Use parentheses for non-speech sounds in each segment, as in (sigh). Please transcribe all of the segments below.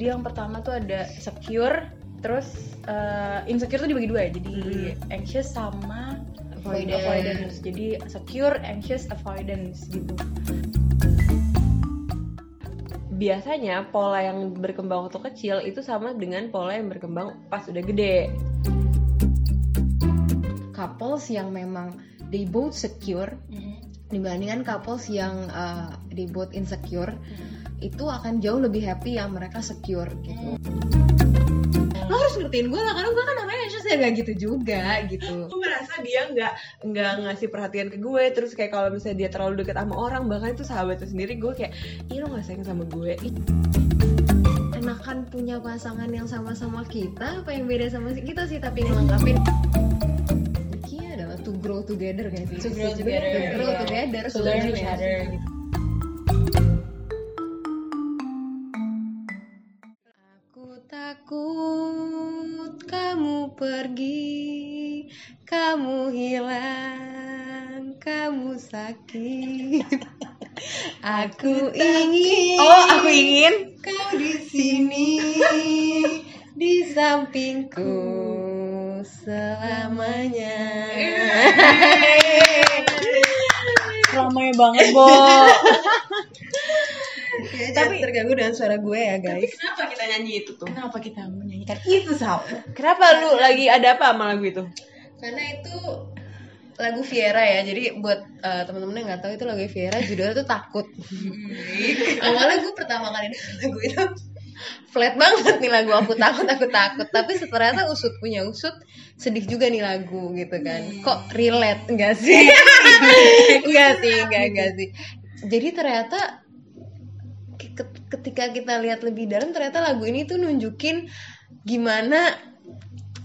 Jadi yang pertama tuh ada secure, terus uh, insecure tuh dibagi dua ya. Jadi Hmm. anxious sama Avoidance. avoidance. Jadi secure, anxious, avoidance gitu. biasanya pola yang berkembang waktu kecil itu sama dengan pola yang berkembang pas udah gede. couples yang memang they both secure dibandingkan couples yang uh, they both insecure itu akan jauh lebih happy yang mereka secure gitu. Lo harus ngertiin gue lah karena gue kan namanya anxious ya gak gitu juga gitu. Aku merasa dia nggak nggak ngasih perhatian ke gue terus kayak kalau misalnya dia terlalu dekat sama orang bahkan itu sahabatnya sendiri gue kayak ih lo nggak sayang sama gue. Ih, enakan punya pasangan yang sama-sama kita apa yang beda sama si- kita sih tapi ngelengkapin. Adalah to grow together sih To grow together, to grow iya. together To learn each other gitu. Takut kamu pergi, kamu hilang, kamu sakit. (laughs) Aku ingin, oh aku ingin kau di sini, di sampingku selamanya. Ramai banget, Bo. (laughs) Tapi terganggu dengan suara gue ya guys. kenapa kita nyanyi itu tuh? Kenapa kita menyanyikan? Itu, Sal? kenapa lu lagi ada apa sama lagu itu? Karena itu lagu Viera ya. Jadi buat eh, teman-teman yang nggak tahu itu lagu Viera judulnya tuh takut. Awalnya gue pertama kali denger lagu itu. Flat banget nih lagu aku takut aku takut. Tapi ternyata usut punya usut sedih juga nih lagu gitu kan. Kok relate? Enggak sih? (laughs) Enggak sih enggak enggak sih. Jadi ternyata ketika kita lihat lebih dalam ternyata lagu ini tuh nunjukin gimana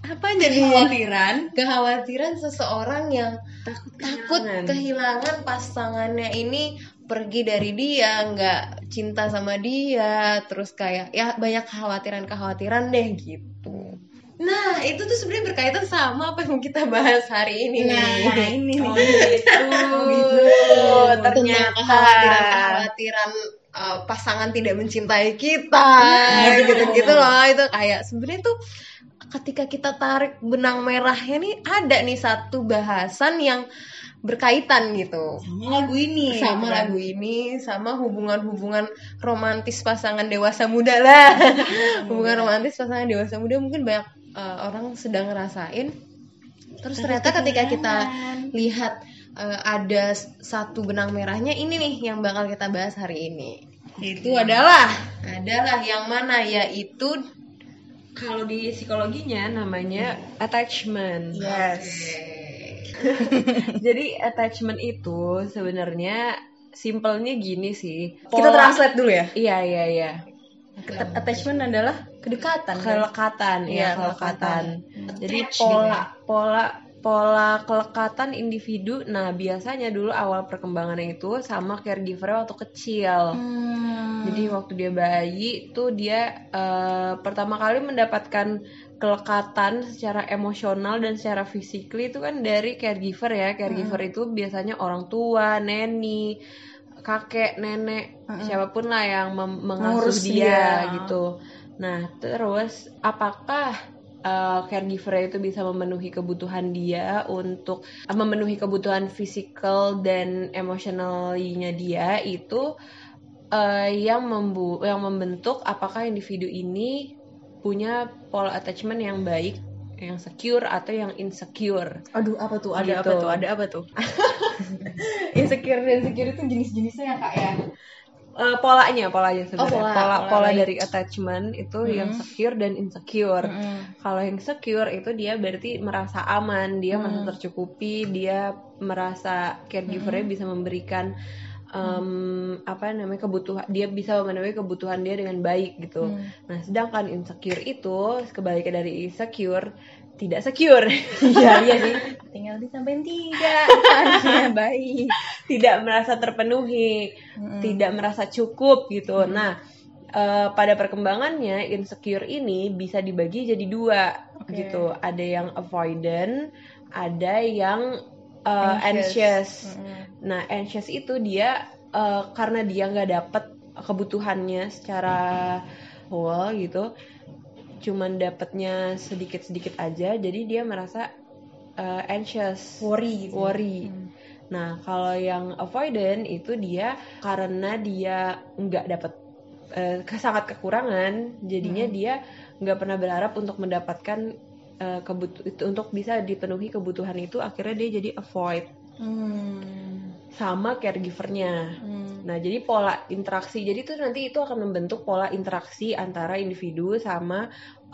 apa jadi Kekhawatiran. kekhawatiran seseorang yang takut kehilangan. kehilangan pasangannya ini pergi dari dia nggak cinta sama dia terus kayak ya banyak kekhawatiran kekhawatiran deh gitu nah itu tuh sebenarnya berkaitan sama apa yang kita bahas hari ini Nah, nih ini nih. (laughs) oh gitu Tentang ternyata kekhawatiran-kekhawatiran uh, pasangan tidak mencintai kita gitu-gitu loh. Itu kayak sebenarnya tuh ketika kita tarik benang merahnya nih ada nih satu bahasan yang berkaitan gitu. Sama lagu ini. sama lagu ini sama hubungan-hubungan romantis pasangan dewasa muda lah. (laughs) (laughs) Hubungan romantis pasangan dewasa muda mungkin banyak uh, orang sedang ngerasain. Terus ternyata ketika kita lihat uh, ada satu benang merahnya ini nih yang bakal kita bahas hari ini Itu adalah adalah yang mana yaitu kalau di psikologinya namanya attachment yes. (laughs) jadi attachment itu sebenarnya simpelnya gini sih Kita Pola- translate dulu ya. iya iya iya Attachment adalah kedekatan. kan? kelekatan Iya, ya kelekatan jadi pola pola pola kelekatan individu nah biasanya dulu awal perkembangannya itu sama caregiver waktu kecil. Hmm. jadi waktu dia bayi tuh dia eh, pertama kali mendapatkan kelekatan secara emosional dan secara fisikly itu kan dari caregiver ya. Caregiver itu biasanya orang tua neni kakek nenek siapa pun lah yang mengasuh dia, dia. gitu. Nah terus apakah uh, caregiver itu bisa memenuhi kebutuhan dia untuk uh, memenuhi kebutuhan fisikal dan emosionalnya dia itu uh, yang membu yang membentuk apakah individu ini punya pola attachment yang baik yang secure atau yang insecure Aduh, apa tuh? Ada Gitu. apa tuh? Ada apa tuh? (laughs) (laughs) Insecure dan insecure itu jenis-jenisnya ya, Kak ya? Eh, polanya polanya sebenarnya pola, pola pola pola baik. dari attachment itu yang Mhm. secure dan insecure Mm-mm. kalau yang secure itu dia berarti merasa aman dia merasa Hmm. tercukupi dia merasa caregivernya bisa memberikan em, apa namanya kebutuhan dia bisa memenuhi kebutuhan dia dengan baik gitu Hmm. nah sedangkan insecure itu kebalikan dari insecure tidak secure Iya, iya sih. (laughs) Tinggal disampaikan tiga. Harusnya (laughs) baik. tidak merasa terpenuhi Mm-mm. tidak merasa cukup gitu. Nah, eh, pada perkembangannya insecure ini bisa dibagi jadi dua Oke. gitu. Ada yang avoidant, ada yang eh, Anxious. anxious. Mm-mm. Nah, anxious itu dia eh, karena dia nggak dapet kebutuhannya secara full gitu cuman dapatnya sedikit-sedikit aja jadi dia merasa uh, anxious worry gitu. worry Hmm. nah kalau yang avoidant itu dia karena dia nggak dapat uh, sangat kekurangan jadinya Hmm. dia nggak pernah berharap untuk mendapatkan uh, kebutu itu untuk bisa dipenuhi kebutuhan itu akhirnya dia jadi avoid Hmm. sama caregivernya Hmm. Nah, jadi pola interaksi. Jadi itu nanti itu akan membentuk pola interaksi antara individu sama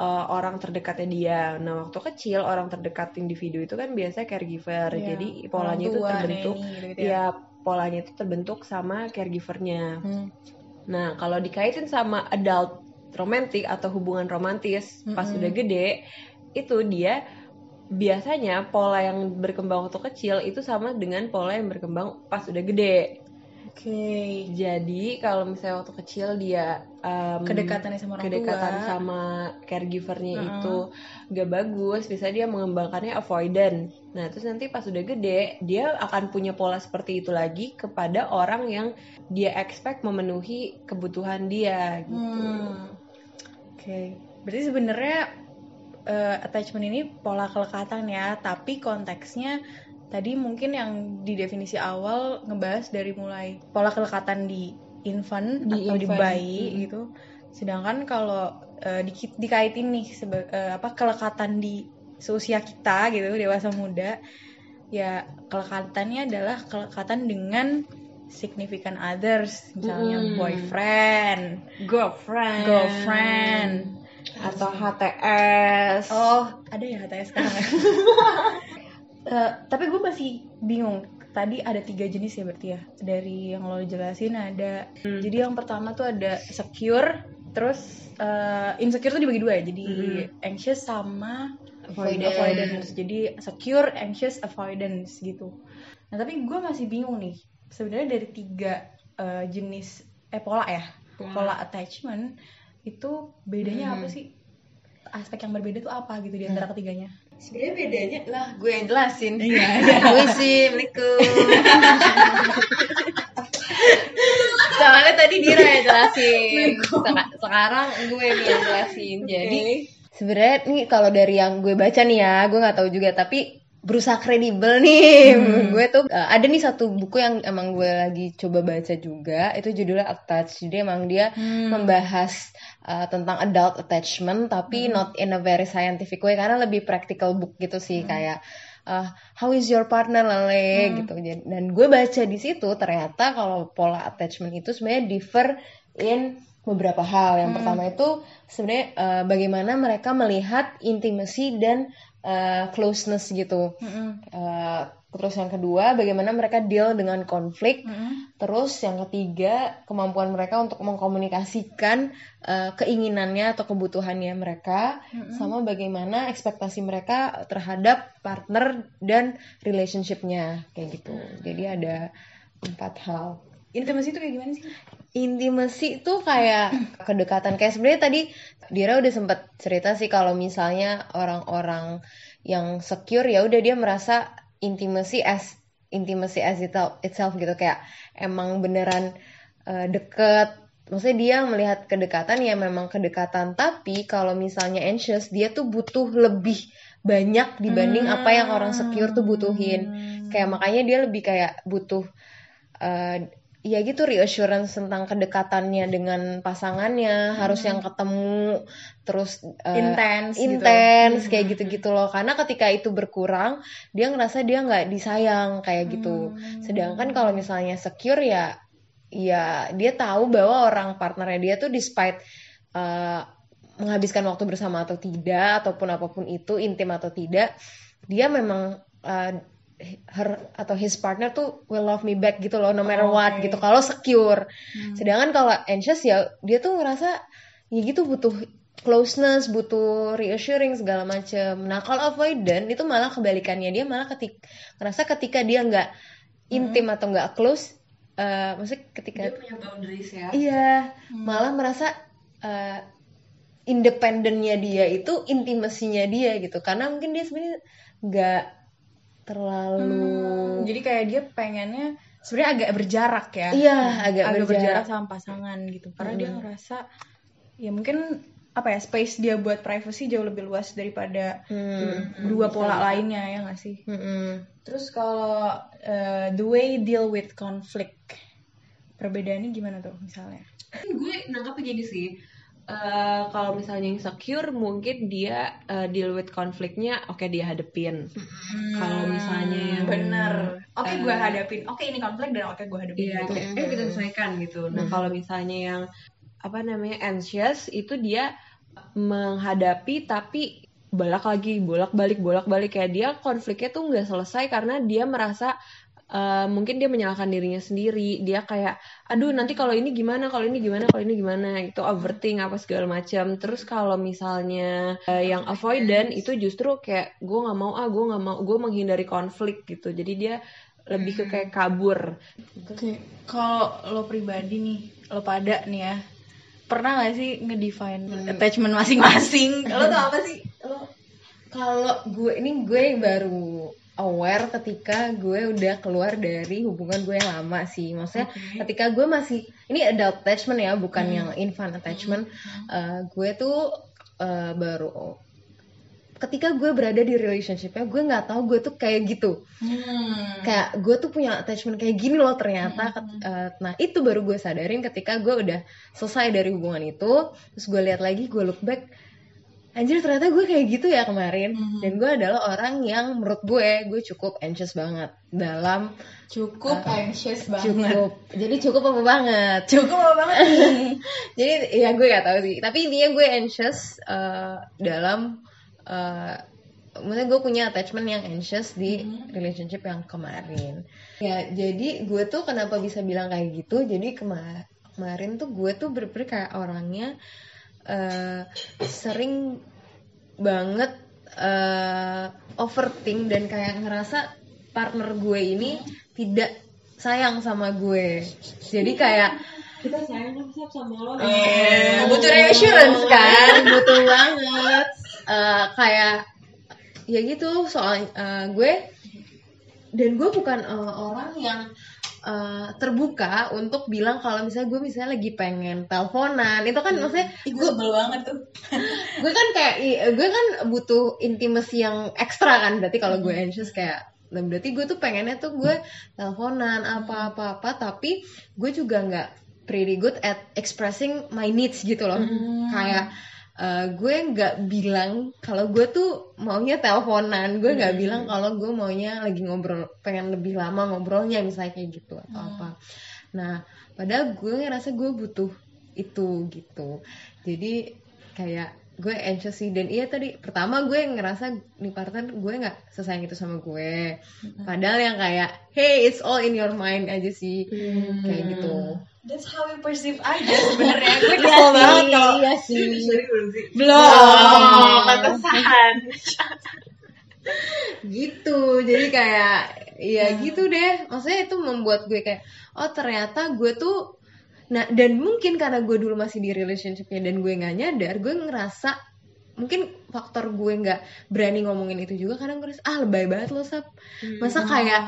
uh, orang terdekatnya dia. Nah, waktu kecil orang terdekat individu itu kan biasanya caregiver. Iya, Jadi polanya itu terbentuk gitu-gitu ya. ya polanya itu terbentuk sama caregivernya. Hmm. Nah, kalau dikaitin sama adult romantic atau hubungan romantis pas Mm-mm. udah gede, itu dia biasanya pola yang berkembang waktu kecil itu sama dengan pola yang berkembang pas udah gede. Oke. Jadi kalau misalnya waktu kecil dia um, Kedekatannya sama orang kedekatan tua. sama caregivernya Uh-uh. itu gak bagus, bisa dia mengembangkannya avoidant. Nah terus nanti pas udah gede dia akan punya pola seperti itu lagi kepada orang yang dia expect memenuhi kebutuhan dia gitu. Hmm. Oke. Berarti sebenarnya eh, attachment ini pola kelekatan ya, tapi konteksnya tadi mungkin yang di definisi awal ngebahas dari mulai pola kelekatan di infant Di atau di infant, bayi mm-mm. gitu. Sedangkan kalau eh, di- dikaitin nih seba- eh, apa kelekatan di seusia kita gitu, dewasa muda, ya kelekatannya adalah kelekatan dengan significant others, misalnya Mm-mm. boyfriend, Girlfriend, girlfriend. atau HTS. Oh, ada ya HTS sekarang (laughs) Eh, tapi gue masih bingung. Tadi ada tiga jenis ya berarti ya. Dari yang lo jelasin ada. Hmm. Jadi yang pertama tuh ada secure, terus eh, insecure tuh dibagi dua ya. Jadi Hmm. anxious sama Avoidance. avoidance. Jadi secure, anxious, avoidance gitu. Nah tapi gue masih bingung nih. Sebenarnya dari tiga eh, jenis eh pola ya, pola attachment itu bedanya Hmm. apa sih? Aspek yang berbeda tuh apa gitu di antara ketiganya? Sebenarnya bedanya lah gue yang jelasin. Iya. gue sih, Assalamualaikum. Soalnya tadi Dira yang jelasin. Seka- sekarang gue yang jelasin. Jadi sebenarnya nih kalau dari yang gue baca nih ya, gue nggak tahu juga tapi berusaha kredibel nih. Gue tuh uh, ada nih satu buku yang emang gue lagi coba baca juga. Itu judulnya Attached. Jadi emang dia Hmm. membahas uh, tentang adult attachment tapi not in a very scientific way. Karena lebih practical book gitu sih. Kayak uh, how is your partner lele? Gitu. Jadi- dan gue baca di situ ternyata kalau pola attachment itu sebenarnya differ in beberapa hal. Yang pertama itu sebenarnya uh, bagaimana mereka melihat intimacy dan uh, closeness gitu Mm-mm. Uh, terus yang kedua bagaimana mereka deal dengan konflik Mm-mm. Terus yang ketiga, kemampuan mereka untuk mengkomunikasikan uh, keinginannya atau kebutuhannya mereka sama bagaimana ekspektasi mereka terhadap partner dan relationshipnya kayak gitu. Jadi ada empat hal. Intimacy itu kayak gimana sih? Intimacy itu kayak kedekatan. Kayak sebenarnya tadi Dira udah sempat cerita sih kalau misalnya orang-orang yang secure ya udah dia merasa intimacy as intimacy as itself, gitu. Kayak emang beneran uh, deket. Maksudnya dia melihat kedekatan ya memang kedekatan. Tapi kalau misalnya anxious dia tuh butuh lebih banyak dibanding apa yang orang secure tuh butuhin. Kayak makanya dia lebih kayak butuh uh, ya gitu reassurance tentang kedekatannya dengan pasangannya harus yang ketemu terus uh, Intens gitu. intens kayak gitu-gitu loh karena ketika itu berkurang dia ngerasa dia nggak disayang kayak gitu Hmm. sedangkan kalau misalnya secure ya ya dia tahu bahwa orang partnernya dia tuh despite uh, menghabiskan waktu bersama atau tidak ataupun apa pun itu intim atau tidak dia memang uh, her atau his partner tuh will love me back gitu loh no matter Oh, what gitu. Kalau secure. Hmm. sedangkan kalau anxious ya dia tuh ngerasa ya gitu butuh closeness butuh reassuring segala macem. Nah kalau avoidant itu malah kebalikannya. Dia malah ketik ngerasa ketika dia nggak intim atau nggak close eh maksudnya ketika punya boundaries ya. iya malah merasa eh, independennya dia itu intimasinya dia gitu. Karena mungkin dia sebenarnya nggak terlalu Hmm, jadi kayak dia pengennya sebenarnya agak berjarak ya. iya agak, agak berjarak berjarak sama pasangan gitu. Karena dia Hmm. ngerasa ya mungkin apa ya space dia buat privacy jauh lebih luas daripada Hmm. dua pola lainnya ya nggak sih Mm-mm. terus kalau uh, the way deal with conflict perbedaannya gimana tuh misalnya gue nangkapnya gini sih eh, kalau misalnya insecure mungkin dia eh, deal with konfliknya oke dia hadepin. Kalau misalnya yang bener. Oke eh, gue hadapin oke ini konflik dan oke gue hadapin Iya, gitu. eh kita selesaikan gitu. Nah, kalau misalnya yang apa namanya anxious itu dia menghadapi tapi bolak lagi, bolak balik, bolak balik kayak dia konfliknya tuh nggak selesai karena dia merasa eh, mungkin dia menyalahkan dirinya sendiri. Dia kayak, aduh nanti kalau ini gimana, kalau ini gimana, kalau ini gimana, itu overthink apa segala macam. Terus kalau misalnya eh, yang avoidant itu justru kayak gue nggak mau ah, gue nggak mau, gue menghindari konflik gitu. Jadi dia lebih ke kayak kabur Oke, kalau lo pribadi nih, lo pada nih ya, pernah gak sih ngedefine attachment masing-masing? (laughs) lo tuh apa sih? Lo Kalau gue ini gue baru aware ketika gue udah keluar dari hubungan gue yang lama sih. Maksudnya ketika gue masih ini adult attachment ya, bukan yang infant attachment. Eh, gue tuh eh, baru ketika gue berada di relationshipnya gue nggak tahu gue tuh kayak gitu. Hmm. kayak gue tuh punya attachment kayak gini loh ternyata. Ket- eh, nah itu baru gue sadarin ketika gue udah selesai dari hubungan itu. Terus gue lihat lagi gue look back anjir ternyata gue kayak gitu ya kemarin. Dan gue adalah orang yang menurut gue gue cukup anxious banget dalam cukup anxious banget. cukup. Jadi cukup apa banget? Cukup apa banget (laughs) jadi ya gue gak tahu sih. Tapi intinya gue anxious eh, dalam eh maksudnya gue punya attachment yang anxious di relationship yang kemarin. Ya jadi gue tuh kenapa bisa bilang kayak gitu? Jadi kema- kemarin tuh gue tuh bener-bener kayak orangnya eh, sering banget eh, overthink dan kayak ngerasa partner gue ini tidak sayang sama gue. Jadi kayak kita sayang kan sama lo. Eh, butuh reassurance kan? Butuh banget. Eh, kayak ya gitu soal eh, gue. Dan gue bukan eh, orang yang eh, terbuka untuk bilang kalau misalnya gue misalnya lagi pengen teleponan. Itu kan maksudnya Ih, gue sebel banget tuh. (laughs) gue kan kayak gue kan butuh intimacy yang ekstra kan berarti kalau gue anxious kayak dan berarti gue tuh pengennya tuh gue teleponan apa apa apa tapi gue juga nggak pretty good at expressing my needs gitu loh. Kayak eh, gue nggak bilang kalau gue tuh maunya teleponan. Gue nggak bilang kalau gue maunya lagi ngobrol pengen lebih lama ngobrolnya misalnya kayak gitu atau apa. Nah padahal gue ngerasa gue butuh itu gitu. Jadi kayak gue anxious sih. Dan iya tadi pertama gue ngerasa nih partner gue nggak sesayang itu sama gue. Padahal yang kayak hey it's all in your mind aja sih. Kayak gitu. That's how we perceive aja sebenarnya. (laughs) Gue kesel banget kalau iya sih. Belum. pantesan. (laughs) Gitu. Jadi kayak ya gitu deh. Maksudnya itu membuat gue kayak oh ternyata gue tuh nah dan mungkin karena gue dulu masih di relationshipnya dan gue nggak nyadar gue ngerasa mungkin faktor gue nggak berani ngomongin itu juga karena gue ngerasa ah lebay banget lo sap. Masa kayak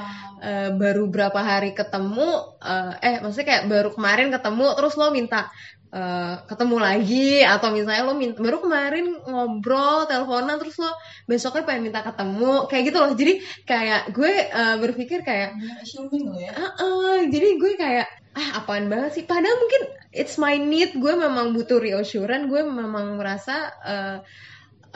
eh, baru berapa hari ketemu eh, eh maksudnya kayak baru kemarin ketemu terus lo minta eh, ketemu lagi atau misalnya lo minta, baru kemarin ngobrol teleponan terus lo besoknya pengen minta ketemu kayak gitu loh. Jadi kayak gue eh, berpikir kayak Assuming lo ya. "Ah, jadi gue kayak ah apaan banget sih? Padahal mungkin it's my need. Gue memang butuh reassurance. Gue memang merasa eh,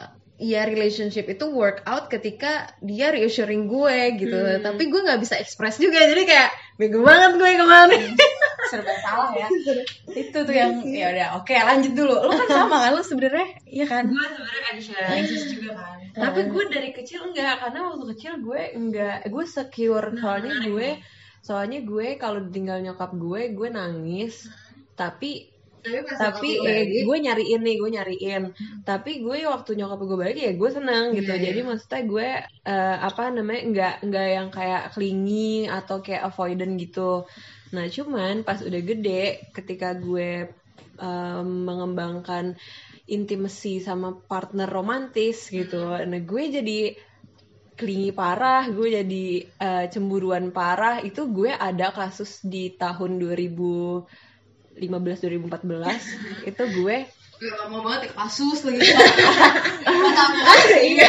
eh, ya relationship itu work out ketika dia reassuring gue gitu. Tapi gue nggak bisa express juga. Jadi kayak bego banget gue kemarin. Serba salah ya. Itu tuh yang ya udah oke lanjut dulu. Lo kan sama kan lo sebenarnya? Iya kan? gue sebenarnya anxious Anxious juga kan. tapi gue dari kecil enggak karena waktu kecil gue enggak gue secure. Soalnya gue soalnya gue kalau ditinggal nyokap gue gue nangis. Tapi tapi eh, gue nyariin nih gue nyariin. Tapi gue waktu nyokap gue balik ya gue seneng gitu. Jadi maksudnya gue eh, apa namanya nggak nggak yang kayak clingy atau kayak avoidant gitu. Nah cuman pas udah gede ketika gue eh, mengembangkan intimacy sama partner romantis gitu. Nah gue jadi clingy parah, gue jadi eh, cemburuan parah. Itu gue ada kasus di tahun 2015 2014 (laughs) itu gue lama banget ya kasus lagi (laughs) iya.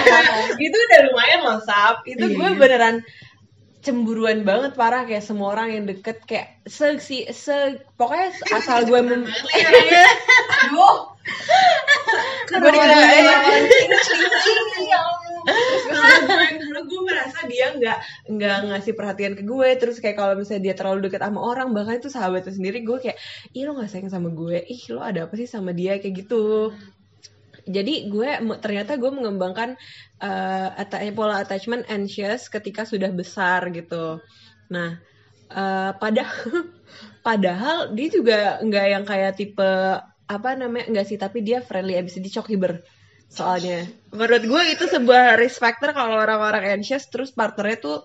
Itu udah lumayan loh sap. Itu gue beneran cemburuan banget parah kayak semua orang yang deket kayak se si se pokoknya asal gue mem (laughs) Aduh. Gue dikira Karena gue merasa dia nggak nggak ngasih perhatian ke gue. Terus kayak kalau misalnya dia terlalu deket sama orang bahkan itu sahabatnya sendiri gue kayak ih lo nggak sayang sama gue? Ih lo ada apa sih sama dia? Kayak gitu. Jadi gue ternyata gue mengembangkan atta- pola attachment anxious ketika sudah besar gitu. Nah eh, padahal (laughs) padahal dia juga nggak yang kayak tipe apa namanya nggak sih tapi dia friendly abis itu cokiber soalnya. Menurut gue itu sebuah risk factor kalau orang-orang anxious terus partnernya tuh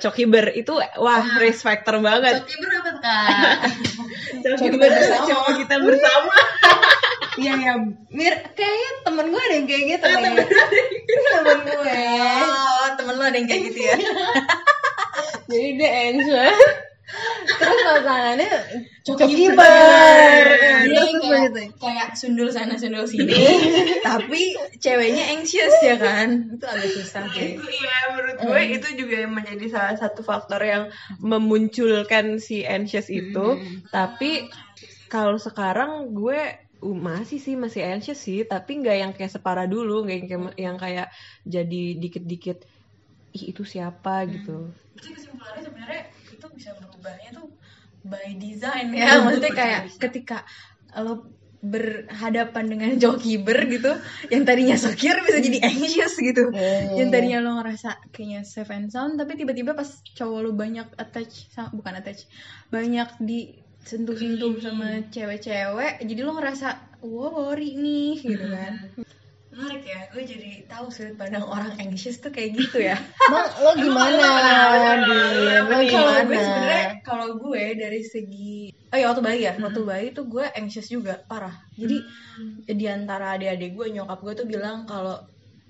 cokiber itu wah risk factor banget. Coki berapa tuh kak? (laughs) cokiber cowok kita bersama. (laughs) Iya ya, Mir, kayaknya temen gue ada yang kayak gitu nih. temen gue. oh temen lo ada yang kayak gitu ya? (laughs) Jadi dia anxious. Terus pasangannya Cokiber. Dia kayak, kayak sundul sana sundul sini, tapi ceweknya anxious ya kan? Itu agak susah sih. itu iya menurut gue itu juga yang menjadi salah satu faktor yang memunculkan si anxious itu. Tapi kalau sekarang gue uh, masih sih masih anxious sih. Tapi nggak yang kayak separah dulu nggak yang kayak yang kayak jadi dikit-dikit ih itu siapa? Gitu. Berarti kesimpulannya sebenarnya itu bisa berubahnya tuh by design. Ya. Maksudnya kayak ketika lo berhadapan dengan jokiber gitu yang tadinya secure bisa jadi anxious gitu. Yang tadinya lo ngerasa kayaknya safe and sound tapi tiba-tiba pas cowok lo banyak attach sama, bukan attach banyak di sentuh-sentuh sama cewek-cewek jadi lo ngerasa wow worry nih gitu kan menarik ya. Gue jadi tahu sudut pandang orang anxious tuh kayak gitu ya. (laughs) Bang, lo gimana? Din? Lo kalau gue gimana? sebenarnya kalau gue dari segi oh ya waktu bayi ya. Waktu bayi tuh gue anxious juga parah. Jadi di antara adik-adik gue nyokap gue tuh bilang kalau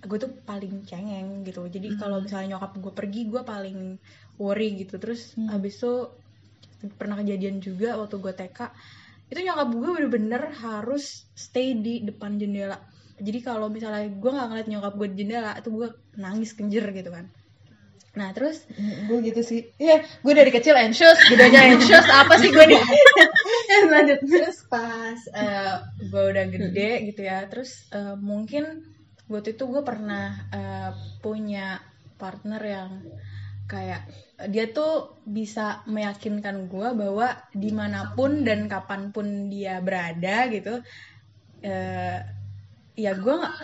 gue tuh paling cengeng gitu. Jadi kalau misalnya nyokap gue pergi gue paling worry gitu. Terus habis itu pernah kejadian juga waktu gue TK itu nyokap gue bener-bener harus stay di depan jendela jadi kalau misalnya gue nggak ngeliat nyokap gue di jendela itu gue nangis kenjer gitu kan. Nah terus gue gitu sih. Iya, gue dari kecil anxious gedenya anxious apa sih gue nih? (laughs) Lanjut. Terus pas eh, gue udah gede gitu ya terus eh, mungkin waktu itu gue pernah eh, punya partner yang kayak dia tuh bisa meyakinkan gue bahwa di mana pun dan kapan pun dia berada gitu eh, ya gue nggak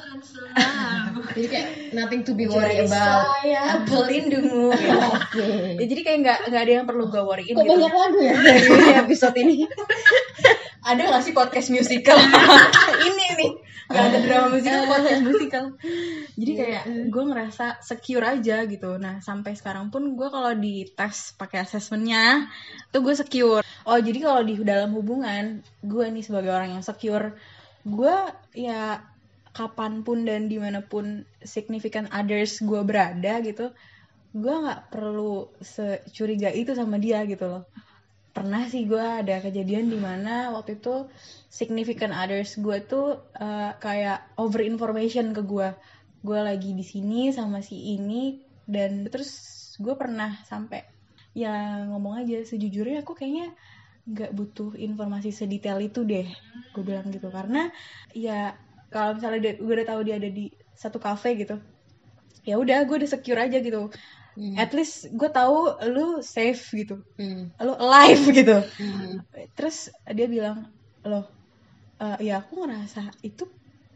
jadi kayak nothing to be worried about. saya pelindungmu gitu. (laughs) ya jadi kayak nggak nggak ada yang perlu gue worryin kok gitu. banyak lagu ya? Dari (laughs) episode ini. Ada gak sih podcast musical? (laughs) Ini nih. Gak ada drama musical podcast musical. Jadi kayak gue ngerasa secure aja gitu. Nah sampai sekarang pun gue kalau di tes pakai asesmennya tuh gue secure. Oh jadi kalau di dalam hubungan gue nih sebagai orang yang secure gue ya kapan pun dan di mana pun significant others gue berada gitu gue nggak perlu securiga itu sama dia gitu loh. Pernah sih gue ada kejadian di mana waktu itu significant others gue tuh eh, kayak over information ke gue gue lagi di sini sama si ini dan terus gue pernah sampai ya ngomong aja sejujurnya aku kayaknya nggak butuh informasi sedetail itu deh gue bilang gitu. Karena ya kalau misalnya dia- gue udah tahu dia ada di satu cafe gitu ya udah gue udah secure aja gitu at least gue tahu lu safe gitu Hmm. lu alive (laughs) gitu Hmm. terus dia bilang loh eh, ya aku ngerasa itu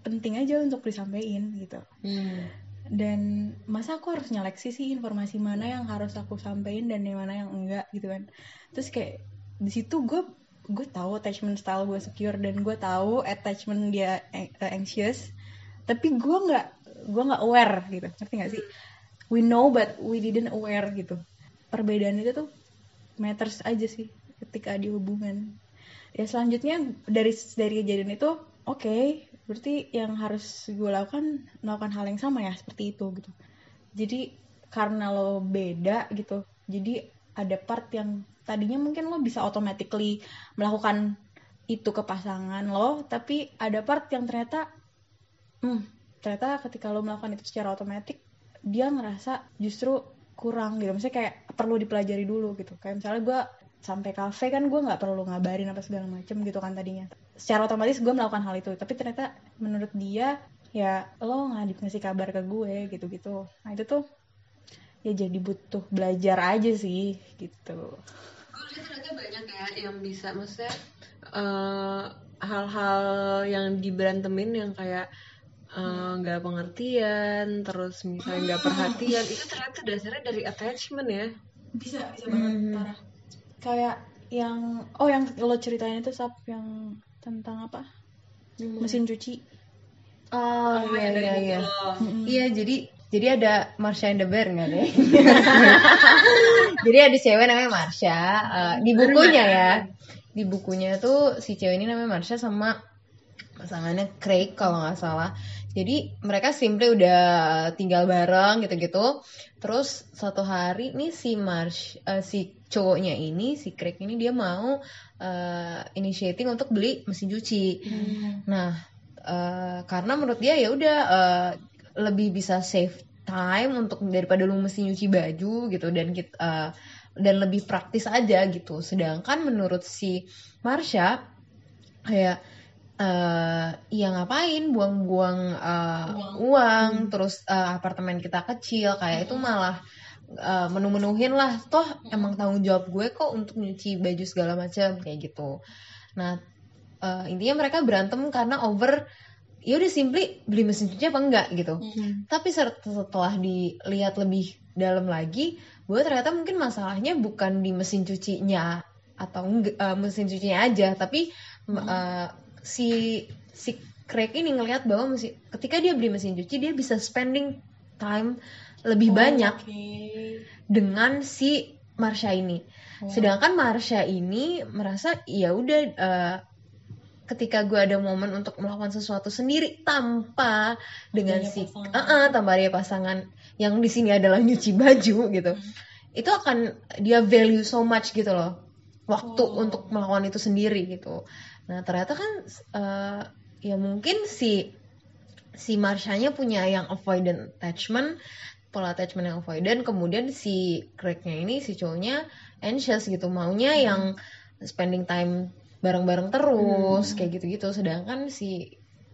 penting aja untuk disampaikan gitu Hmm. dan masa aku harus nyeleksi sih informasi mana yang harus aku sampaikan dan yang mana yang enggak gitu kan terus kayak di situ gue gue tahu attachment style gue secure dan gue tahu attachment dia eh, anxious. Tapi gue nggak gue nggak aware gitu. Ngerti nggak sih? We know but we didn't aware gitu. Perbedaan itu tuh matters aja sih ketika di hubungan. Ya selanjutnya dari dari kejadian itu oke berarti yang harus gue lakukan melakukan hal yang sama ya seperti itu gitu. Jadi karena lo beda gitu jadi ada part yang tadinya mungkin lo bisa automatically melakukan itu ke pasangan lo tapi ada part yang ternyata hmm ternyata ketika lo melakukan itu secara otomatis dia ngerasa justru kurang gitu. Maksudnya kayak perlu dipelajari dulu gitu. Kayak misalnya gue sampai kafe kan gue nggak perlu ngabarin apa segala macem gitu kan tadinya. Secara otomatis gue melakukan hal itu tapi ternyata menurut dia ya lo nggak ngasih kabar ke gue gitu gitu nah itu tuh ya jadi butuh belajar aja sih gitu. Ternyata banyak ya yang bisa maksudnya eh, hal-hal yang diberantemin yang kayak eh, nggak pengertian terus misalnya nggak perhatian itu ternyata dasarnya dari attachment ya? Bisa bisa banget parah. Kayak yang oh yang lo ceritain itu sap yang tentang apa? Mesin cuci. Oh iya dari iya buku iya. Lo. iya jadi jadi ada Marsha and the Bear nggak deh (laughs) jadi ada cewek namanya Marsha eh, di bukunya ya. Di bukunya tuh si cewek ini namanya Marsha sama pasangannya Craig kalau nggak salah. Jadi mereka simply udah tinggal bareng gitu-gitu. Terus suatu hari nih si Marsh eh, si cowoknya ini si Craig ini dia mau eh, initiating untuk beli mesin cuci. Nah eh, karena menurut dia ya udah eh, lebih bisa save time untuk daripada lu mesti nyuci baju gitu dan kita eh, dan lebih praktis aja gitu. Sedangkan menurut si Marsha kayak eh ya ngapain? Buang-buang eh, uang, terus eh, apartemen kita kecil. Kayak itu malah eh, menu-menuhin lah. Toh emang tanggung jawab gue kok untuk nyuci baju segala macam kayak gitu. Nah eh, intinya mereka berantem karena over ya udah simply beli mesin cuci apa enggak gitu. Tapi ser- setelah dilihat lebih dalam lagi bahwa ternyata mungkin masalahnya bukan di mesin cucinya atau enggak, eh, mesin cucinya aja tapi m- eh, si si Craig ini ngelihat bahwa mesin, ketika dia beli mesin cuci dia bisa spending time lebih banyak dengan si Marsha ini. Sedangkan Marsha ini merasa ya udah eh, ketika gue ada momen untuk melakukan sesuatu sendiri tanpa dengan Adanya si pasangan. Eh, eh, tanpa ada pasangan yang di sini adalah nyuci baju gitu. Itu akan dia value so much gitu loh. Waktu Oh. untuk melakukan itu sendiri gitu. Nah, ternyata kan eh, ya mungkin si si Marshanya punya yang avoidant attachment pola attachment yang avoidant kemudian si Craignya ini si cowoknya anxious gitu maunya yang spending time bareng-bareng terus kayak gitu-gitu. Sedangkan si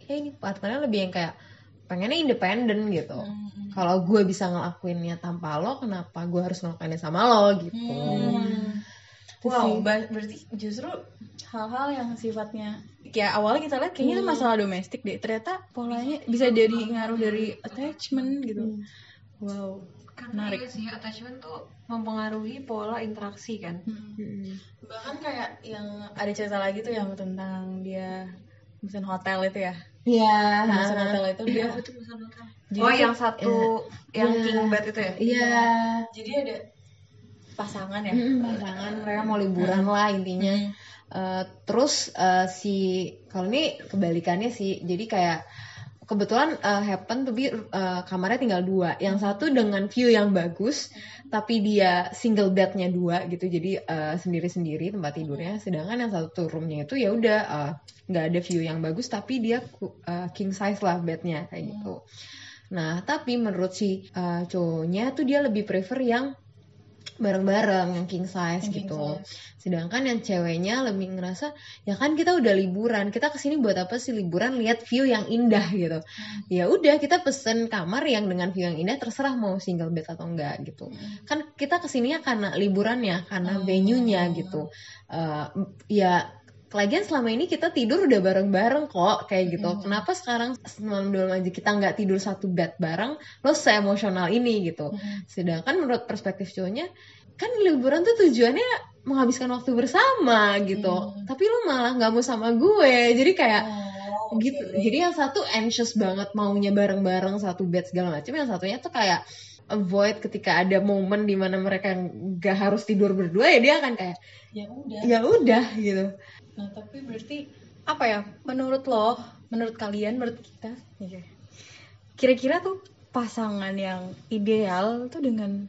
ya ini partnernya lebih yang kayak pengennya independen gitu. Kalau gue bisa ngelakuinnya tanpa lo kenapa gue harus ngelakuinnya sama lo gitu. Wow, ba- berarti justru hal-hal yang sifatnya kayak awalnya kita lihat kayaknya itu masalah domestik deh. Ternyata polanya bisa jadi ngaruh dari attachment gitu. Wow. Karena Menarik. iya sih attachment tuh mempengaruhi pola interaksi kan. Bahkan kayak yang ada cerita lagi tuh yang tentang dia mesin hotel itu ya. Iya. Mesin hotel itu dia Jadi oh yang satu yang Iya. king bed itu ya? Iya. Jadi ada pasangan ya. Mm, pasangan. Mereka mau liburan lah intinya. Eh, terus eh, si kalau ini kebalikannya sih. Jadi kayak kebetulan eh, happen to be eh, kamarnya tinggal dua. Yang satu dengan view yang bagus tapi dia single bednya dua gitu. Jadi eh, sendiri-sendiri tempat tidurnya. Sedangkan yang satu roomnya itu ya udah nggak ada view yang bagus tapi dia eh, king size lah bednya kayak gitu. Nah tapi menurut si eh, cowoknya tuh dia lebih prefer yang bareng-bareng yang king size Yang king gitu. size. Sedangkan yang ceweknya lebih ngerasa ya kan kita udah liburan, kita ke sini buat apa sih liburan lihat view yang indah gitu. Ya udah kita pesen kamar yang dengan view yang indah terserah mau single bed atau enggak gitu. Kan kita ke sininya karena liburannya, karena venue-nya gitu. Eh, ya Lagian selama ini kita tidur udah bareng-bareng kok kayak gitu. Kenapa sekarang semalam dulu aja kita nggak tidur satu bed bareng, lo se-emosional ini gitu. Sedangkan menurut perspektif cowoknya, kan liburan tuh tujuannya menghabiskan waktu bersama gitu. Tapi lo malah nggak mau sama gue, jadi kayak Oh, gitu. Jadi yang satu anxious banget maunya bareng-bareng satu bed segala macam, yang satunya tuh kayak avoid ketika ada momen di mana mereka nggak harus tidur berdua ya dia akan kayak Ya udah. ya udah gitu. Nah, tapi berarti apa ya? Menurut lo, menurut kalian, menurut kita, ya, kira-kira tuh pasangan yang ideal tuh dengan,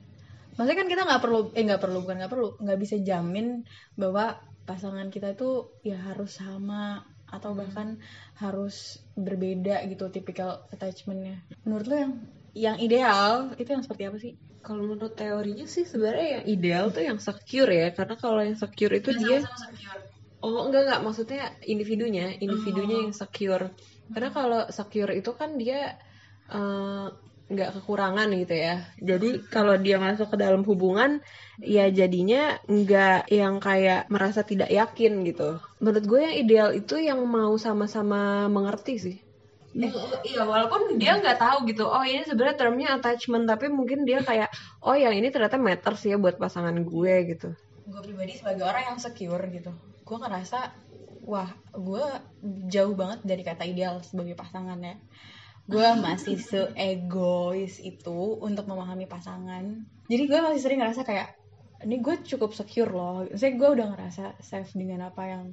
maksudnya kan kita nggak perlu, eh nggak perlu bukan nggak perlu, nggak bisa jamin bahwa pasangan kita tuh ya harus sama atau bahkan harus berbeda gitu tipikal attachmentnya. Menurut lo yang yang ideal itu yang seperti apa sih? Kalau menurut teorinya sih sebenarnya yang ideal tuh yang secure ya, karena kalau yang secure itu dia Oh enggak enggak maksudnya individunya, individunya yang secure. Karena kalau secure itu kan dia eh, nggak kekurangan gitu ya. Jadi kalau dia masuk ke dalam hubungan ya jadinya nggak yang kayak merasa tidak yakin gitu. Menurut gue yang ideal itu yang mau sama-sama mengerti sih. Eh, iya walaupun dia nggak tahu gitu. Oh ini sebenarnya termnya attachment tapi mungkin dia kayak oh yang ini ternyata matters ya buat pasangan gue gitu. gue pribadi sebagai orang yang secure gitu gue ngerasa wah gue jauh banget dari kata ideal sebagai pasangan ya gue (laughs) masih seegois itu untuk memahami pasangan. Jadi gue masih sering ngerasa kayak ini gue cukup secure loh. Saya gue udah ngerasa safe dengan apa yang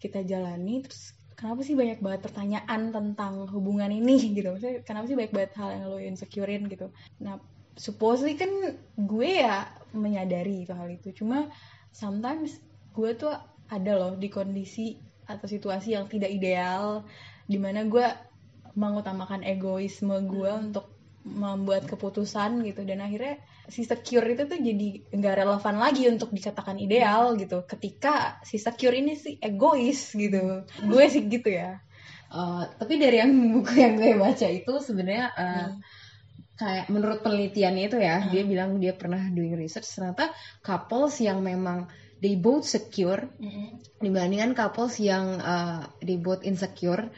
kita jalani terus kenapa sih banyak banget pertanyaan tentang hubungan ini (laughs) gitu. Maksudnya, kenapa sih banyak banget hal yang lo insecurein gitu. Nah supposedly kan gue ya menyadari itu hal itu. Cuma sometimes gue tuh ada loh di kondisi atau situasi yang tidak ideal di mana gue mengutamakan egoisme gue untuk membuat keputusan gitu. Dan akhirnya si secure itu tuh jadi nggak relevan lagi untuk dikatakan ideal gitu. Ketika si secure ini sih egois gitu. Gue sih gitu ya. Uh, tapi dari yang (laughs) buku yang gue baca itu sebenarnya uh, kayak menurut penelitiannya itu ya dia bilang dia pernah doing research ternyata couples yang memang they both secure. Dibandingkan couples yang uh, they both insecure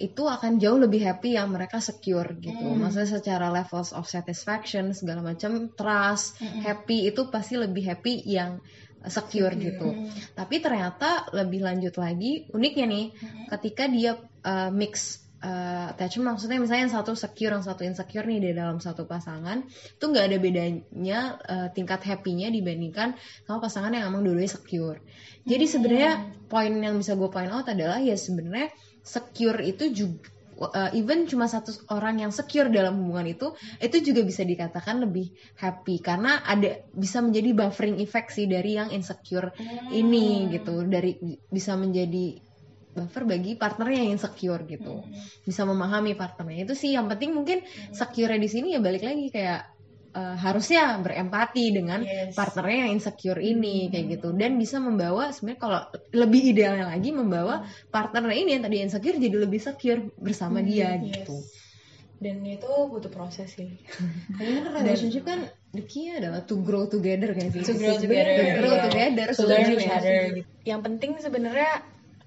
itu akan jauh lebih happy yang mereka secure gitu. Maksudnya secara levels of satisfaction segala macam trust happy itu pasti lebih happy yang secure gitu. Tapi ternyata lebih lanjut lagi uniknya nih ketika dia uh, mix uh, attachment maksudnya misalnya yang satu secure yang satu insecure nih di dalam satu pasangan itu nggak ada bedanya uh, tingkat happy-nya dibandingkan sama pasangan yang emang dulunya secure. Jadi sebenarnya poin yang bisa gue point out adalah ya sebenarnya secure itu juga uh, even cuma satu orang yang secure dalam hubungan itu itu juga bisa dikatakan lebih happy. Karena ada bisa menjadi buffering effect sih dari yang insecure ini gitu. Dari bisa menjadi buffer bagi partnernya yang insecure gitu. Bisa memahami partnernya. Itu sih yang penting mungkin secure di sini ya balik lagi kayak eh, harusnya berempati dengan Yes. partnernya yang insecure ini kayak gitu. Dan bisa membawa sebenarnya kalau lebih idealnya lagi membawa partnernya ini yang tadi insecure jadi lebih secure bersama dia Yes. gitu. Dan itu butuh proses sih. (laughs) Karena kan relationship kan the key adalah to grow together kan sih To grow Sebenarnya together, to grow iya. together to learn each other. Gitu. Yang penting sebenarnya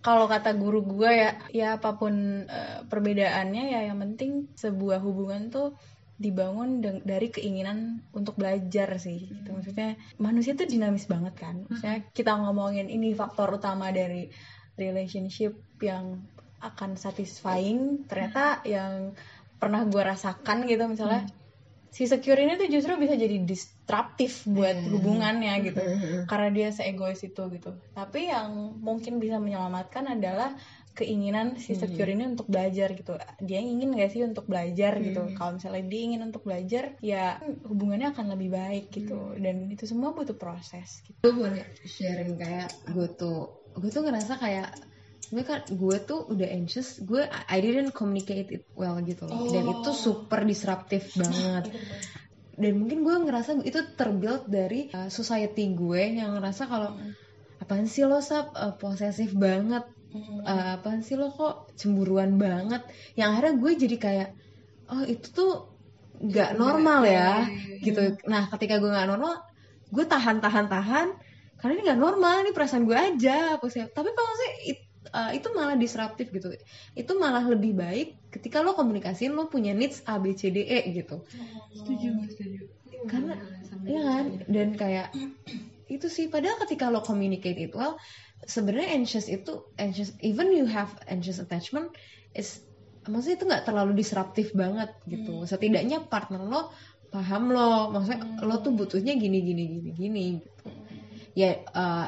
kalau kata guru gue ya, ya apa pun eh, perbedaannya ya yang penting sebuah hubungan tuh dibangun dari keinginan untuk belajar sih. Gitu. Maksudnya manusia tuh dinamis banget kan. Maksudnya kita ngomongin ini faktor utama dari relationship yang akan satisfying, ternyata yang pernah gue rasakan gitu misalnya si secure ini tuh justru bisa jadi disruptif buat hubungannya gitu. Karena dia seegois itu gitu. Tapi yang mungkin bisa menyelamatkan adalah keinginan si secure ini untuk belajar gitu. Dia ingin gak sih untuk belajar gitu? Kalau misalnya dia ingin untuk belajar ya hubungannya akan lebih baik gitu. Dan itu semua butuh proses gitu. Gue boleh sharing kayak gue tuh gue tuh ngerasa kayak sebenarnya kan gue tuh udah anxious gue I didn't communicate it well gitu loh. Dan itu super disruptif (laughs) banget. dan mungkin gue ngerasa itu terbuild dari uh, society gue yang ngerasa kalau apaan sih lo sap? Uh, posesif banget. Uh, apaan sih lo kok cemburuan banget? Yang akhirnya gue jadi kayak oh itu tuh nggak normal ya. gitu. Nah ketika gue nggak normal gue tahan tahan tahan. Karena ini nggak normal ini perasaan gue aja. Apa sih? Tapi kalau sih uh, itu malah disruptif gitu. Itu malah lebih baik ketika lo komunikasiin lo punya needs A B C D E gitu. Setuju, setuju. karena ya kan? dan kayak itu sih padahal ketika lo communicate it well sebenarnya anxious itu anxious even you have anxious attachment is maksudnya itu nggak terlalu disruptif banget gitu. Setidaknya partner lo paham lo. Maksudnya lo tuh butuhnya gini gini gini gini gitu. Ya uh,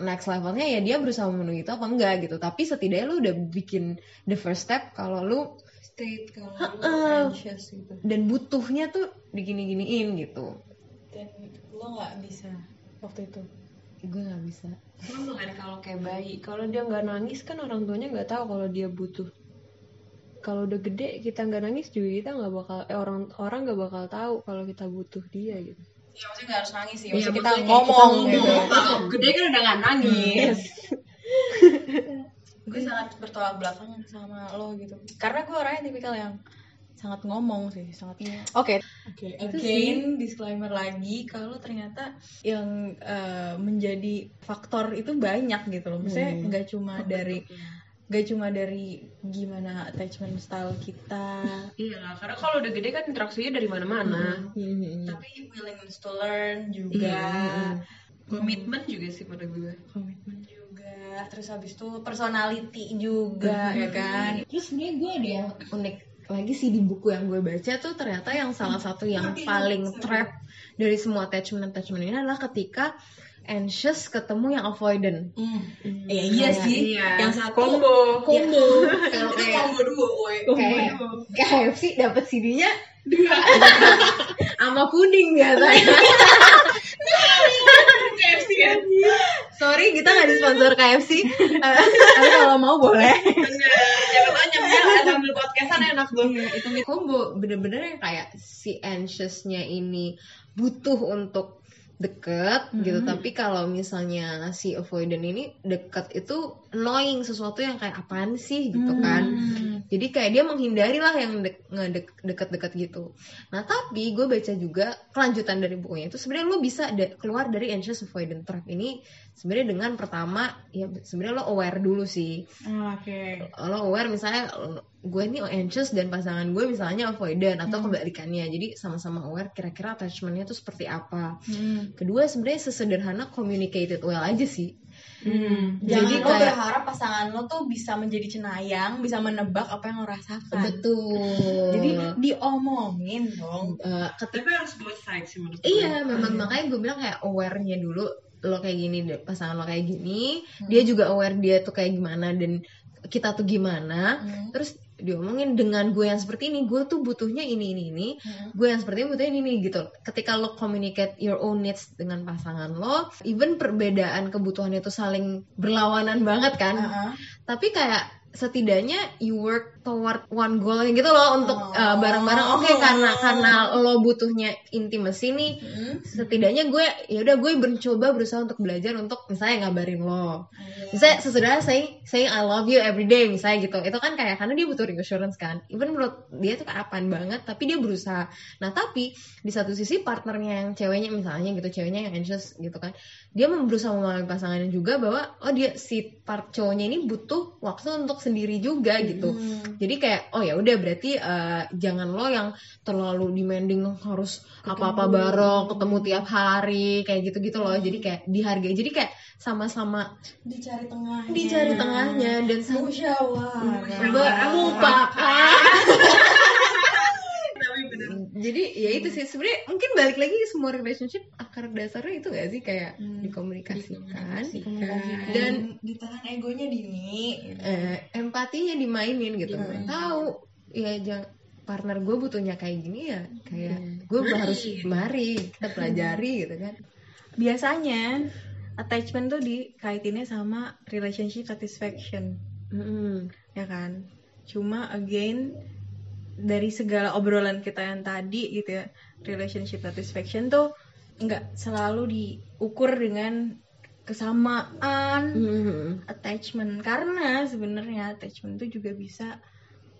next levelnya ya dia berusaha memenuhi itu apa enggak gitu. Tapi setidaknya lo udah bikin the first step kalau lo state kalau Ha-ha. anxious gitu. Dan butuhnya tuh digini giniin gitu. Dan lo nggak bisa waktu itu. Gue nggak bisa. Sama kan kalau kayak bayi. Kalau dia nggak nangis kan orang tuanya nggak tahu kalau dia butuh. Kalau udah gede kita nggak nangis juga kita nggak bakal eh, orang orang nggak bakal tahu kalau kita butuh dia gitu ya maksudnya nggak harus nangis sih. Iya, maksudnya kita maksudnya ngomong kita gitu. ngomong. Kalau (laughs) gede kan udah nggak nangis. Gue sangat bertolak belakang sama lo gitu. Karena gue orangnya tipikal yang sangat ngomong sih sangat oke. Oke again disclaimer lagi kalau ternyata yang eh, menjadi faktor itu banyak gitu loh. Maksudnya Hmm. nggak cuma dari nggak cuma dari gimana attachment style kita. Iya lah karena kalau udah gede kan interaksinya dari mana-mana. Hmm. tapi willingness to learn juga. Komitmen juga sih pada gue. Komitmen juga. Terus habis itu personality juga ya kan? Terus sebenarnya gue ada yang unik lagi sih di buku yang gue baca tuh ternyata yang salah satu yang paling trap dari semua attachment attachment ini adalah ketika anxious ketemu yang avoidant. Iya iya sih. Iya. Yang satu combo Combo. (laughs) Kalau itu kayak combo dua, kayak KFC dapat CD-nya dua (laughs) sama puding biasanya. KFC kan. Sorry kita nggak disponsor KFC. Eh, Tapi kalau mau boleh. Siapa tahu nyampe sambil (laughs) podcastan enak tuh. itu combo bener-bener yang kayak si anxiousnya ini butuh untuk deket gitu. Tapi kalau misalnya si avoidant ini deket itu annoying sesuatu yang kayak apaan sih gitu kan. Jadi kayak dia menghindari lah yang de- ngedek- deket-deket gitu. Nah tapi gue baca juga kelanjutan dari bukunya itu sebenarnya lo bisa de- keluar dari anxious avoidant trap ini sebenarnya dengan pertama ya sebenarnya lo aware dulu sih. Oke. lo aware misalnya gue nih anxious dan pasangan gue misalnya avoidant atau kebalikannya. Jadi sama-sama aware kira-kira attachmentnya tuh seperti apa. Hmm. Kedua sebenarnya sesederhana communicated well aja sih. Jadi Jadi lo kayak- berharap pasangan lo tuh bisa menjadi cenayang, bisa menebak apa yang lo rasakan. betul. Jadi diomongin dong. Eh, ketika Tapi harus both sides sih menurut iya memang makanya gue bilang kayak awarenya dulu lo kayak gini pasangan lo kayak gini dia juga aware dia tuh kayak gimana dan kita tuh gimana. Hmm. terus diomongin dengan gue yang seperti ini gue tuh butuhnya ini ini ini Hmm. gue yang seperti ini butuhnya ini, ini gitu ketika lo communicate your own needs dengan pasangan lo even perbedaan kebutuhan itu saling berlawanan banget kan Heeh. tapi kayak setidaknya you work toward one goal gitu loh untuk Oh. uh, bareng-bareng oke karena karena lo butuhnya intimacy nih Hmm. setidaknya gue ya udah gue mencoba berusaha untuk belajar untuk misalnya ngabarin lo Iya. misalnya sesederhana saying saying I love you every day misalnya gitu itu kan kayak karena dia butuh reassurance kan even menurut dia tuh kayak apaan banget tapi dia berusaha nah tapi di satu sisi partnernya yang ceweknya misalnya gitu ceweknya yang anxious gitu kan dia berusaha memahami pasangannya juga bahwa oh dia si part cowoknya ini butuh waktu untuk sendiri juga gitu Hmm. Jadi kayak oh ya udah berarti eh, jangan lo yang terlalu demanding harus apa-apa bareng ketemu tiap hari kayak gitu-gitu loh jadi kayak dihargai jadi kayak sama-sama Dicari tengahnya. dicari tengahnya dan Musyawarah. (laughs) bener. Jadi ya itu sih sebenarnya mungkin balik lagi semua relationship akar dasarnya itu gak sih kayak Hmm. dikomunikasikan Dan dan ditahan egonya dini. eh, empatinya dimainin gitu Dimainin. tahu ya jangan partner gue butuhnya kayak gini ya kayak Hmm. gue harus mari kita pelajari gitu kan Biasanya attachment tuh dikaitinnya sama relationship satisfaction. Mm-mm. ya kan cuma again dari segala obrolan kita yang tadi gitu ya relationship satisfaction tuh nggak selalu diukur dengan kesamaan Mm-mm. attachment karena sebenarnya attachment itu juga bisa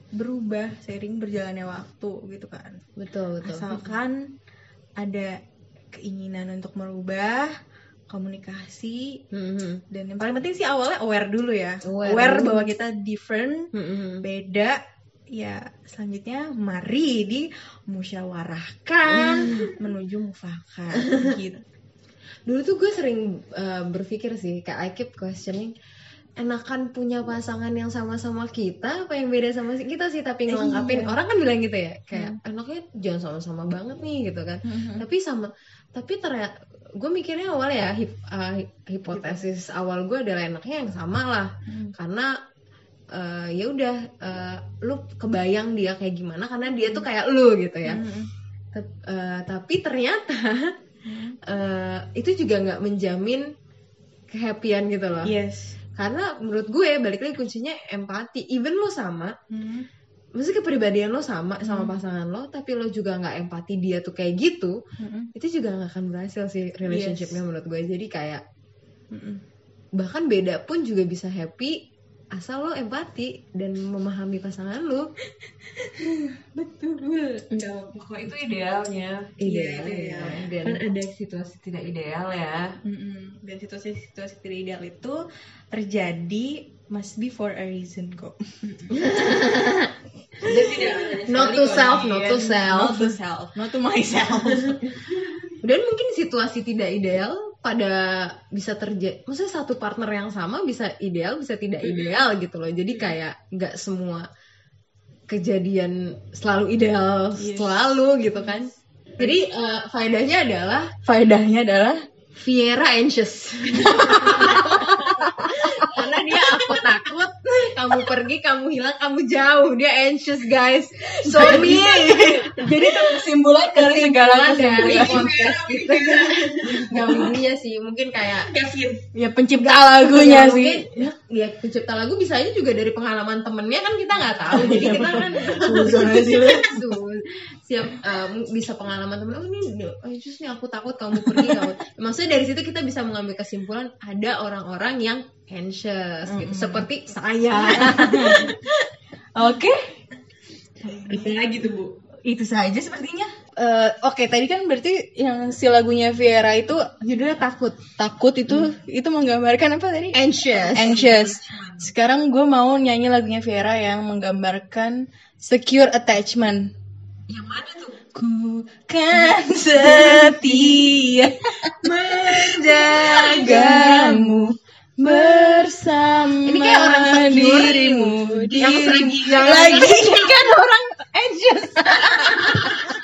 berubah seiring berjalannya waktu gitu kan betul betul asalkan ada keinginan untuk merubah komunikasi Mm-mm. dan yang paling penting sih awalnya aware dulu ya Aware aware, dulu. bahwa kita different Mm-mm. beda ya selanjutnya mari dimusyawarahkan menuju mufakat. Gitu. Dulu tuh gue sering uh, berpikir sih kayak I keep questioning enakan punya pasangan yang sama-sama kita apa yang beda sama kita sih tapi ngelengkapin. Iya. orang kan bilang gitu ya kayak enaknya jangan sama-sama banget nih gitu kan. Tapi sama tapi ternyata gue mikirnya awal ya hip- uh, hi- hipotesis awal gue adalah enaknya yang sama lah. Hmm. karena uh, ya udah uh, lu kebayang dia kayak gimana karena dia tuh kayak lu gitu ya. Tep- uh, tapi ternyata Hmm. eh, itu juga nggak menjamin kehappyan gitu loh yes karena menurut gue balik lagi kuncinya empati even lo sama Hmm. maksudnya kepribadian lo sama sama Hmm. pasangan lo tapi lo juga nggak empati dia tuh kayak gitu Mm-mm. itu juga nggak akan berhasil sih relationshipnya Yes. menurut gue jadi kayak Mm-mm. bahkan beda pun juga bisa happy asal lo empati dan memahami pasangan lo (laughs) betul Pokoknya itu idealnya. ideal Iya, ya. Kan dan ada situasi tidak ideal ya. Mm-mm. dan situasi-situasi tidak ideal itu terjadi must be for a reason kok Not to self, not to self. not to self not to myself (laughs) dan mungkin situasi tidak ideal pada bisa terjadi maksudnya satu partner yang sama bisa ideal bisa tidak ideal gitu loh. Jadi kayak nggak semua kejadian selalu ideal Yes. selalu gitu kan. Jadi eh, faedahnya adalah faedahnya adalah? Viera anxious (laughs) karena dia aku takut kamu pergi kamu hilang kamu jauh. Dia anxious guys. So me. Jadi itu kesimpulan dari segala dari kesimpulan. podcast kita. Nggak mungkinnya sih. Mungkin kayak ya pencipta lagunya Ya, sih. Mungkin, ya pencipta lagu bisa aja juga dari pengalaman temennya kan kita nggak tahu. Jadi kita kan Siap eh, bisa pengalaman temen oh ini oh, just nih aku takut kamu pergi kamu (laughs) maksudnya dari situ kita bisa mengambil kesimpulan ada orang-orang yang anxious gitu seperti saya. (laughs) Oke. Itu lagi tuh, Bu. itu saja sepertinya. Eh, oke tadi kan berarti yang si lagunya Viera itu judulnya takut. Takut itu itu menggambarkan apa tadi? Anxious. Anxious. Sekarang gue mau nyanyi lagunya Viera yang menggambarkan secure attachment Yang mana tuh? ku kan setia menjagamu bersama Ini kayak orang secure dirimu. yang lagi- yang lagi. (laughs) Kan orang anxious (laughs)